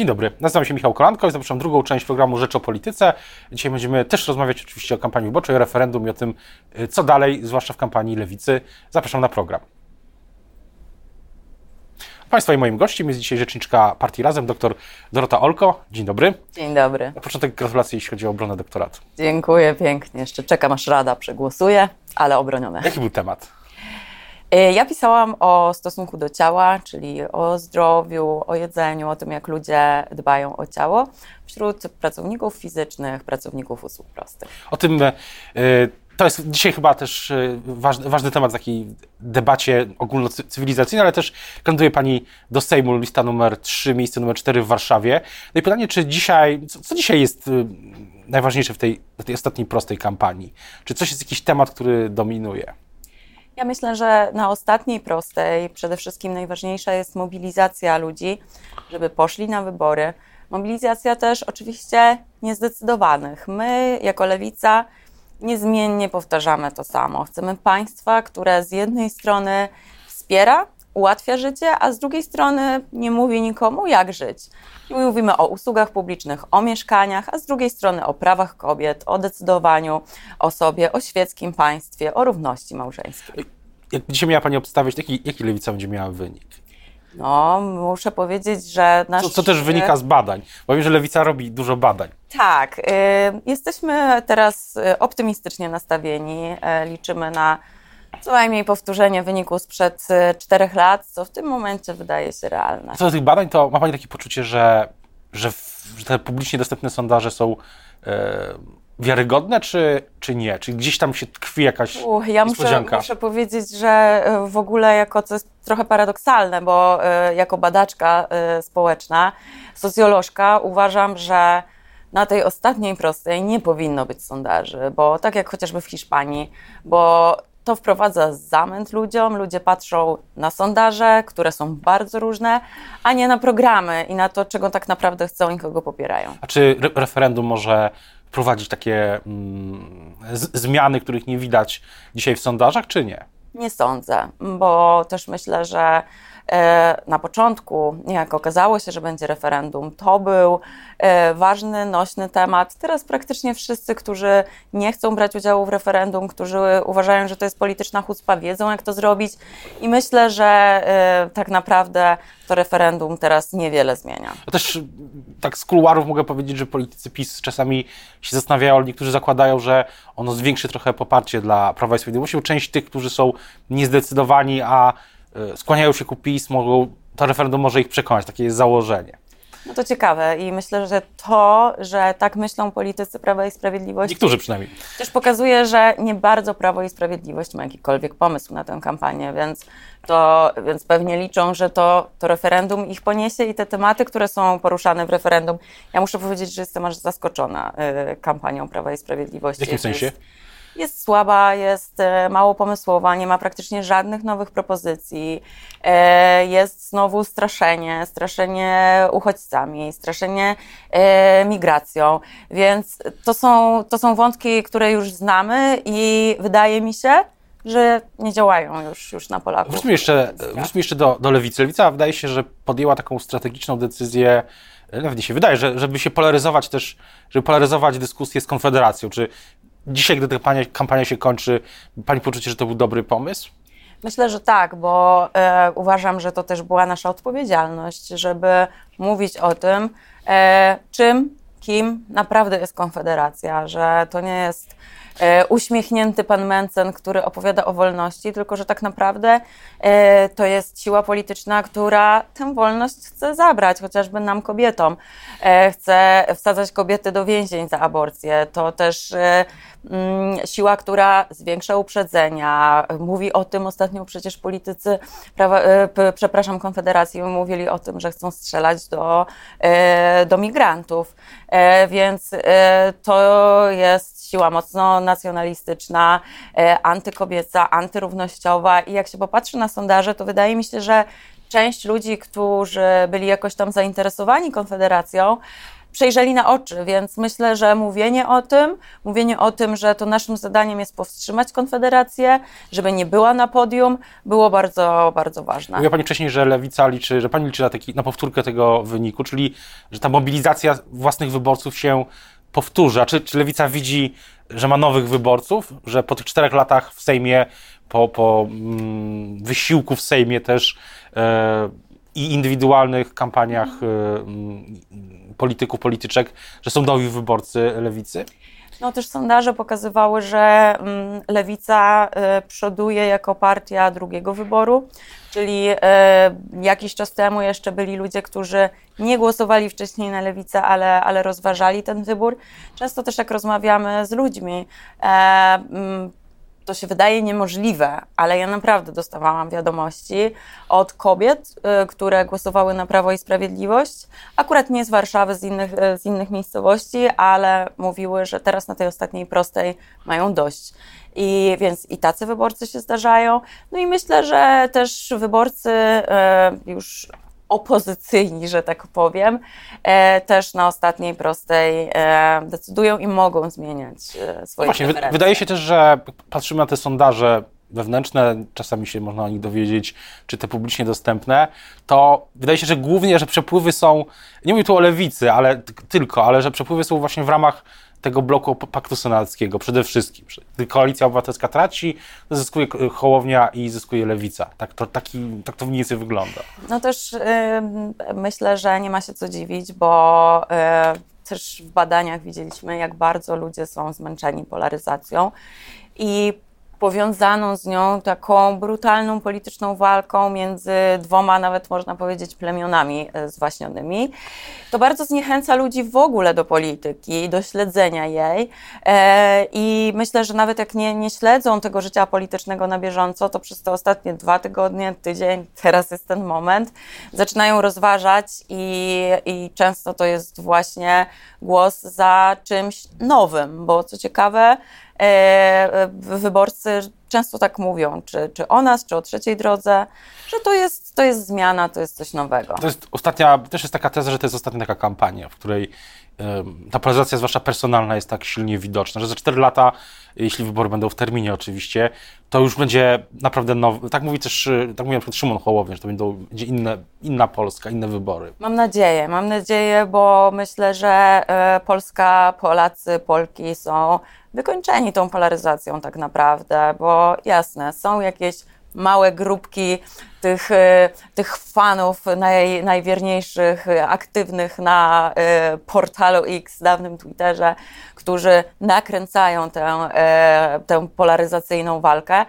Dzień dobry, nazywam się Michał Kolanko i zapraszam drugą część programu Rzecz o Polityce. Dzisiaj będziemy też rozmawiać oczywiście o kampanii wyborczej, o referendum i o tym, y, co dalej, zwłaszcza w kampanii Lewicy. Zapraszam na program. Państwa i moim gościem jest dzisiaj rzeczniczka partii Razem, dr Dorota Olko. Dzień dobry. Dzień dobry. Na początek gratulacje, jeśli chodzi o obronę doktoratu. Dziękuję pięknie. Jeszcze czekam, aż Rada przegłosuje, ale obronione. Jaki był temat? Y, Ja pisałam o stosunku do ciała, czyli o zdrowiu, o jedzeniu, o tym, jak ludzie dbają o ciało wśród pracowników fizycznych, pracowników usług prostych. O tym, y, to jest dzisiaj chyba też y, ważny, ważny temat w takiej debacie ogólnocywilizacyjnej, ale też kandyduje Pani do Sejmu, lista numer 3, miejsce numer 4 w Warszawie. No i pytanie, czy dzisiaj, co, co dzisiaj jest najważniejsze w tej, w tej ostatniej prostej kampanii? Czy coś jest jakiś temat, który dominuje? Ja myślę, że na ostatniej prostej przede wszystkim najważniejsza jest mobilizacja ludzi, żeby poszli na wybory. Mobilizacja też oczywiście niezdecydowanych. My, jako lewica, niezmiennie powtarzamy to samo. Chcemy państwa, które z jednej strony wspiera, ułatwia życie, a z drugiej strony nie mówi nikomu, jak żyć. I mówimy o usługach publicznych, o mieszkaniach, a z drugiej strony o prawach kobiet, o decydowaniu o sobie, o świeckim państwie, o równości małżeńskiej. Jak dzisiaj miała Pani obstawiać, jaki, jaki lewica będzie miała wynik? No, muszę powiedzieć, że nasz... Co, co też wynika z badań, bo wiem, że lewica robi dużo badań. Tak, y, jesteśmy teraz y, optymistycznie nastawieni. Y, liczymy na co najmniej powtórzenie wyniku sprzed y, czterech lat, co w tym momencie wydaje się realne. Co do tych badań, to ma Pani takie poczucie, że, że, że te publicznie dostępne sondaże są e, wiarygodne, czy, czy nie? Czy gdzieś tam się tkwi jakaś Uch, ja muszę, muszę powiedzieć, że y, w ogóle jako, co jest trochę paradoksalne, bo y, jako badaczka y, społeczna, socjolożka, uważam, że na tej ostatniej prostej nie powinno być sondaży, bo tak jak chociażby w Hiszpanii, bo to wprowadza zamęt ludziom, ludzie patrzą na sondaże, które są bardzo różne, a nie na programy i na to, czego tak naprawdę chcą i kogo popierają. A czy re referendum może wprowadzić takie mm, zmiany, których nie widać dzisiaj w sondażach, czy nie? Nie sądzę, bo też myślę, że na początku, jak okazało się, że będzie referendum, to był e, ważny, nośny temat. Teraz praktycznie wszyscy, którzy nie chcą brać udziału w referendum, którzy uważają, że to jest polityczna chucpa, wiedzą, jak to zrobić. I myślę, że e, tak naprawdę to referendum teraz niewiele zmienia. Ja też tak z kuluarów mogę powiedzieć, że politycy PiS czasami się zastanawiają, niektórzy zakładają, że ono zwiększy trochę poparcie dla Prawa i Sprawiedliwości, część tych, którzy są niezdecydowani, a skłaniają się ku PiS, mogą, to referendum może ich przekonać, takie jest założenie. No to ciekawe i myślę, że to, że tak myślą politycy Prawa i Sprawiedliwości, Niektórzy przynajmniej. też pokazuje, że nie bardzo Prawo i Sprawiedliwość ma jakikolwiek pomysł na tę kampanię, więc, to, więc pewnie liczą, że to, to referendum ich poniesie i te tematy, które są poruszane w referendum. Ja muszę powiedzieć, że jestem aż zaskoczona y, kampanią Prawa i Sprawiedliwości. W jakim sensie? Jest, jest słaba, jest e, mało pomysłowa, nie ma praktycznie żadnych nowych propozycji. E, Jest znowu straszenie, straszenie uchodźcami, straszenie e, migracją. Więc to są, to są wątki, które już znamy i wydaje mi się, że nie działają już, już na Polaków. Wróćmy jeszcze, wróćmy jeszcze do, do lewicy. Lewica wydaje się, że podjęła taką strategiczną decyzję, nawet nie się wydaje, że, żeby się polaryzować też, żeby polaryzować dyskusję z Konfederacją. Czy dzisiaj, gdy ta kampania, kampania się kończy, pani poczucie, że to był dobry pomysł? Myślę, że tak, bo e, uważam, że to też była nasza odpowiedzialność, żeby mówić o tym, e, czym, kim naprawdę jest Konfederacja, że to nie jest uśmiechnięty pan Mencen, który opowiada o wolności, tylko że tak naprawdę e, to jest siła polityczna, która tę wolność chce zabrać, chociażby nam kobietom. E, chce wsadzać kobiety do więzień za aborcję. To też e, mm, siła, która zwiększa uprzedzenia. Mówi o tym ostatnio przecież politycy, prawa, e, przepraszam, Konfederacji mówili o tym, że chcą strzelać do, e, do migrantów. E, Więc e, to jest siła mocno nacjonalistyczna, e, antykobieca, antyrównościowa i jak się popatrzy na sondaże, to wydaje mi się, że część ludzi, którzy byli jakoś tam zainteresowani Konfederacją, przejrzeli na oczy, więc myślę, że mówienie o tym, mówienie o tym, że to naszym zadaniem jest powstrzymać Konfederację, żeby nie była na podium, było bardzo, bardzo ważne. Mówiła Pani wcześniej, że Lewica liczy, że Pani liczy na, taki, na powtórkę tego wyniku, czyli że ta mobilizacja własnych wyborców się powtórzy. A czy, czy Lewica widzi, że ma nowych wyborców, że po tych czterech latach w Sejmie, po, po mm, wysiłku w Sejmie też e, i indywidualnych kampaniach e, mm, polityków, polityczek, że są nowi wyborcy Lewicy? No też sondaże pokazywały, że mm, Lewica y, przoduje jako partia drugiego wyboru, czyli y, jakiś czas temu jeszcze byli ludzie, którzy nie głosowali wcześniej na Lewicę, ale, ale rozważali ten wybór. Często też jak rozmawiamy z ludźmi, e, to się wydaje niemożliwe, ale ja naprawdę dostawałam wiadomości od kobiet, y, które głosowały na Prawo i Sprawiedliwość, akurat nie z Warszawy, z innych, y, z innych miejscowości, ale mówiły, że teraz na tej ostatniej prostej mają dość. I więc i tacy wyborcy się zdarzają. No i myślę, że też wyborcy y, już opozycyjni, że tak powiem, e, też na ostatniej prostej e, decydują i mogą zmieniać e, swoje no Właśnie, wydaje się też, że patrzymy na te sondaże wewnętrzne, czasami się można o nich dowiedzieć, czy te publicznie dostępne, to wydaje się, że głównie, że przepływy są, nie mówię tu o lewicy, ale tylko, ale że przepływy są właśnie w ramach tego bloku paktu senackiego przede wszystkim. Koalicja obywatelska traci, zyskuje Hołownia i zyskuje lewica. Tak to, taki, tak to mniej więcej wygląda. No też yy, myślę, że nie ma się co dziwić, bo yy, też w badaniach widzieliśmy, jak bardzo ludzie są zmęczeni polaryzacją i powiązaną z nią taką brutalną polityczną walką między dwoma, nawet można powiedzieć, plemionami e, zwaśnionymi. To bardzo zniechęca ludzi w ogóle do polityki, do śledzenia jej. E, I myślę, że nawet jak nie, nie śledzą tego życia politycznego na bieżąco, to przez te ostatnie dwa tygodnie, tydzień, teraz jest ten moment, zaczynają rozważać i, i często to jest właśnie głos za czymś nowym, bo co ciekawe, wyborcy często tak mówią, czy, czy o nas, czy o trzeciej drodze, że to jest, to jest zmiana, to jest coś nowego. To jest ostatnia, też jest taka teza, że to jest ostatnia taka kampania, w której ta polaryzacja, zwłaszcza personalna, jest tak silnie widoczna, że za 4 lata, jeśli wybory będą w terminie oczywiście, to już będzie naprawdę nowy. Tak mówi też, tak mówi na przykład Szymon Hołownia, że to będą, będzie inne, inna Polska, inne wybory. Mam nadzieję, mam nadzieję, bo myślę, że e, Polska, Polacy, Polki są wykończeni tą polaryzacją tak naprawdę, bo jasne, są jakieś małe grupki tych, e, tych fanów naj, najwierniejszych, aktywnych na e, portalu X, dawnym Twitterze, którzy nakręcają tę, e, tę polaryzacyjną walkę,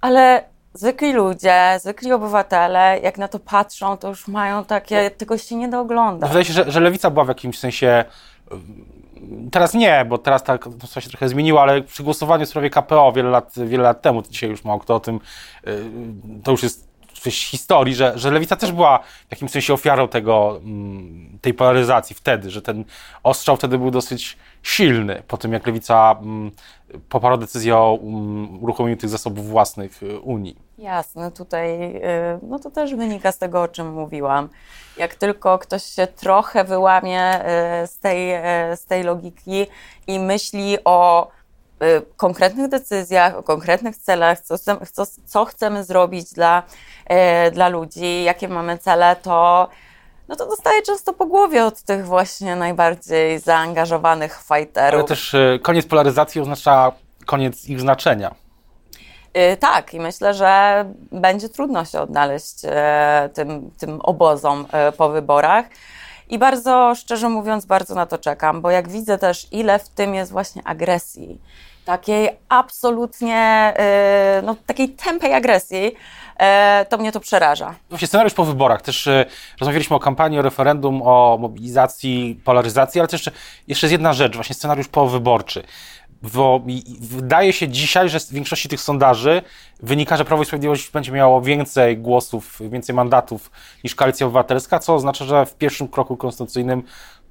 ale zwykli ludzie, zwykli obywatele, jak na to patrzą, to już mają takie, tego się nie doogląda. Wydaje się, że, że lewica była w jakimś sensie Teraz nie, bo teraz tak to się trochę zmieniło, ale przy głosowaniu w sprawie KPO wiele lat, wiele lat temu, dzisiaj już mało kto o tym, y, to już jest coś historii, że, że Lewica też była w jakimś sensie ofiarą tego, mm, tej polaryzacji wtedy, że ten ostrzał wtedy był dosyć silny po tym, jak Lewica mm, poparła decyzję o mm, uruchomieniu tych zasobów własnych y, Unii. Jasne, tutaj y, no to też wynika z tego, o czym mówiłam. Jak tylko ktoś się trochę wyłamie y, z tej, z tej logiki i myśli o konkretnych decyzjach, o konkretnych celach, co, co, co chcemy zrobić dla, dla ludzi, jakie mamy cele, to no to dostaje często po głowie od tych właśnie najbardziej zaangażowanych fighterów. Ale też y, koniec polaryzacji oznacza koniec ich znaczenia. Yy, tak, i myślę, że będzie trudno się odnaleźć yy, tym, tym obozom yy, po wyborach. I bardzo, szczerze mówiąc, bardzo na to czekam, bo jak widzę też, ile w tym jest właśnie agresji, takiej absolutnie, no, takiej tępej agresji, E, to mnie to przeraża. Właśnie scenariusz po wyborach. Też e, rozmawialiśmy o kampanii, o referendum, o mobilizacji, polaryzacji, ale też jeszcze, jeszcze jest jedna rzecz, właśnie scenariusz powyborczy. Bo wydaje się dzisiaj, że z większości tych sondaży wynika, że Prawo i Sprawiedliwość będzie miało więcej głosów, więcej mandatów niż Koalicja Obywatelska, co oznacza, że w pierwszym kroku konstytucyjnym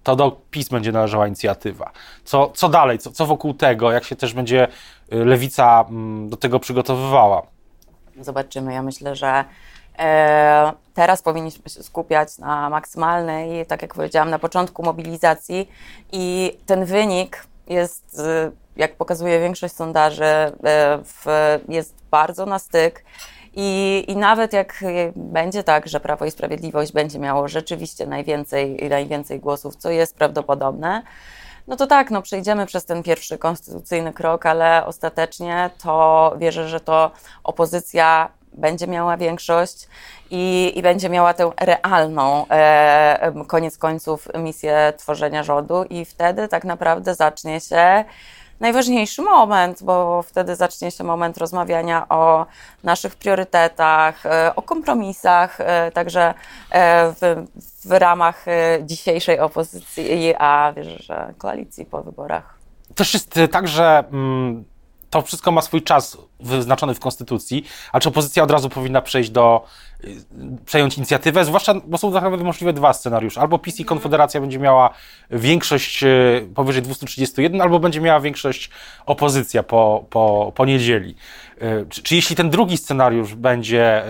to do PiS będzie należała inicjatywa. Co, co dalej, co, co wokół tego, jak się też będzie y, lewica mm, do tego przygotowywała? Zobaczymy. Ja myślę, że E, teraz powinniśmy się skupiać na maksymalnej, tak jak powiedziałam na początku, mobilizacji i ten wynik jest, y, jak pokazuje większość sondaży, y, w, jest bardzo na styk. I, I nawet jak będzie tak, że Prawo i Sprawiedliwość będzie miało rzeczywiście najwięcej, najwięcej głosów, co jest prawdopodobne, no to tak, no przejdziemy przez ten pierwszy konstytucyjny krok, ale ostatecznie to wierzę, że to opozycja będzie miała większość i, i będzie miała tę realną, e, koniec końców, misję tworzenia rządu, i wtedy tak naprawdę zacznie się najważniejszy moment, bo wtedy zacznie się moment rozmawiania o naszych priorytetach, e, o kompromisach, e, także e, w, w ramach dzisiejszej opozycji, a wierzę, że koalicji po wyborach. Też jest tak, że mm, to wszystko ma swój czas wyznaczony w Konstytucji, a czy opozycja od razu powinna przejść do, y, przejąć inicjatywę, zwłaszcza, bo są tak naprawdę możliwe dwa scenariusze. Albo PiS i Konfederacja będzie miała większość y, powyżej 231, albo będzie miała większość opozycja po, po, po niedzieli. Y, czy, czy jeśli ten drugi scenariusz będzie,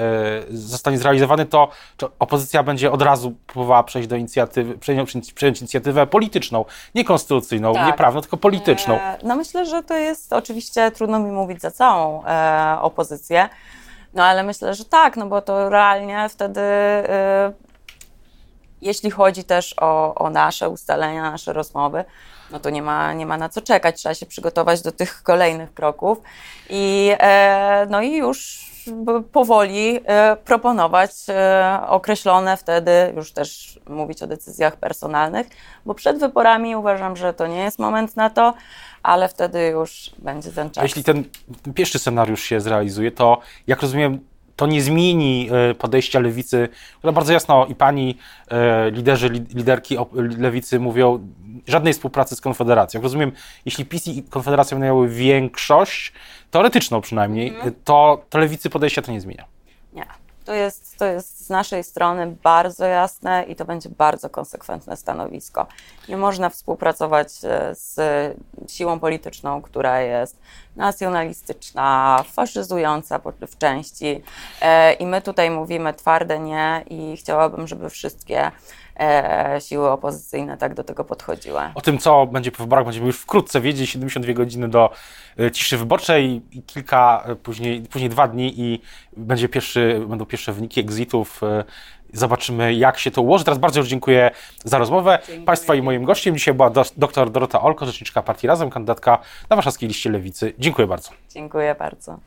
zostanie zrealizowany, to opozycja będzie od razu próbowała przejść do inicjatywy, przejąć, przejąć inicjatywę polityczną, nie konstytucyjną, tak. nie prawną, tylko polityczną. E, no myślę, że to jest oczywiście, trudno mi mówić za całą e, opozycję. No ale myślę, że tak, no bo to realnie wtedy, e, jeśli chodzi też o, o nasze ustalenia, nasze rozmowy, no to nie ma, nie ma na co czekać. Trzeba się przygotować do tych kolejnych kroków i, e, no i już powoli e, proponować e, określone wtedy, już też mówić o decyzjach personalnych, bo przed wyborami uważam, że to nie jest moment na to, ale wtedy już będzie ten czas. Jeśli ten pierwszy scenariusz się zrealizuje, to jak rozumiem, to nie zmieni e, podejścia lewicy, która bardzo jasno i pani liderzy, liderki lewicy mówią, żadnej współpracy z Konfederacją. Jak rozumiem, jeśli PiS i Konfederacja będą miały większość, teoretyczną przynajmniej, mhm. to, to lewicy podejścia to nie zmienia. Nie. To jest, to jest z naszej strony bardzo jasne i to będzie bardzo konsekwentne stanowisko. Nie można współpracować e, z siłą polityczną, która jest nacjonalistyczna, faszyzująca w części. E, I my tutaj mówimy twarde nie i chciałabym, żeby wszystkie siły opozycyjne tak do tego podchodziły. O tym, co będzie po wyborach, będziemy już wkrótce wiedzieć. 72 godziny do e, ciszy wyborczej i kilka, e, później, później dwa dni i będzie pierwszy, będą pierwsze wyniki exitów. Zobaczymy, jak się to ułoży. Teraz bardzo już dziękuję za rozmowę. Dziękuję. Państwa i moim gościem dzisiaj była dr Dorota Olko, rzeczniczka partii Razem, kandydatka na warszawskiej liście Lewicy. Dziękuję bardzo. Dziękuję bardzo.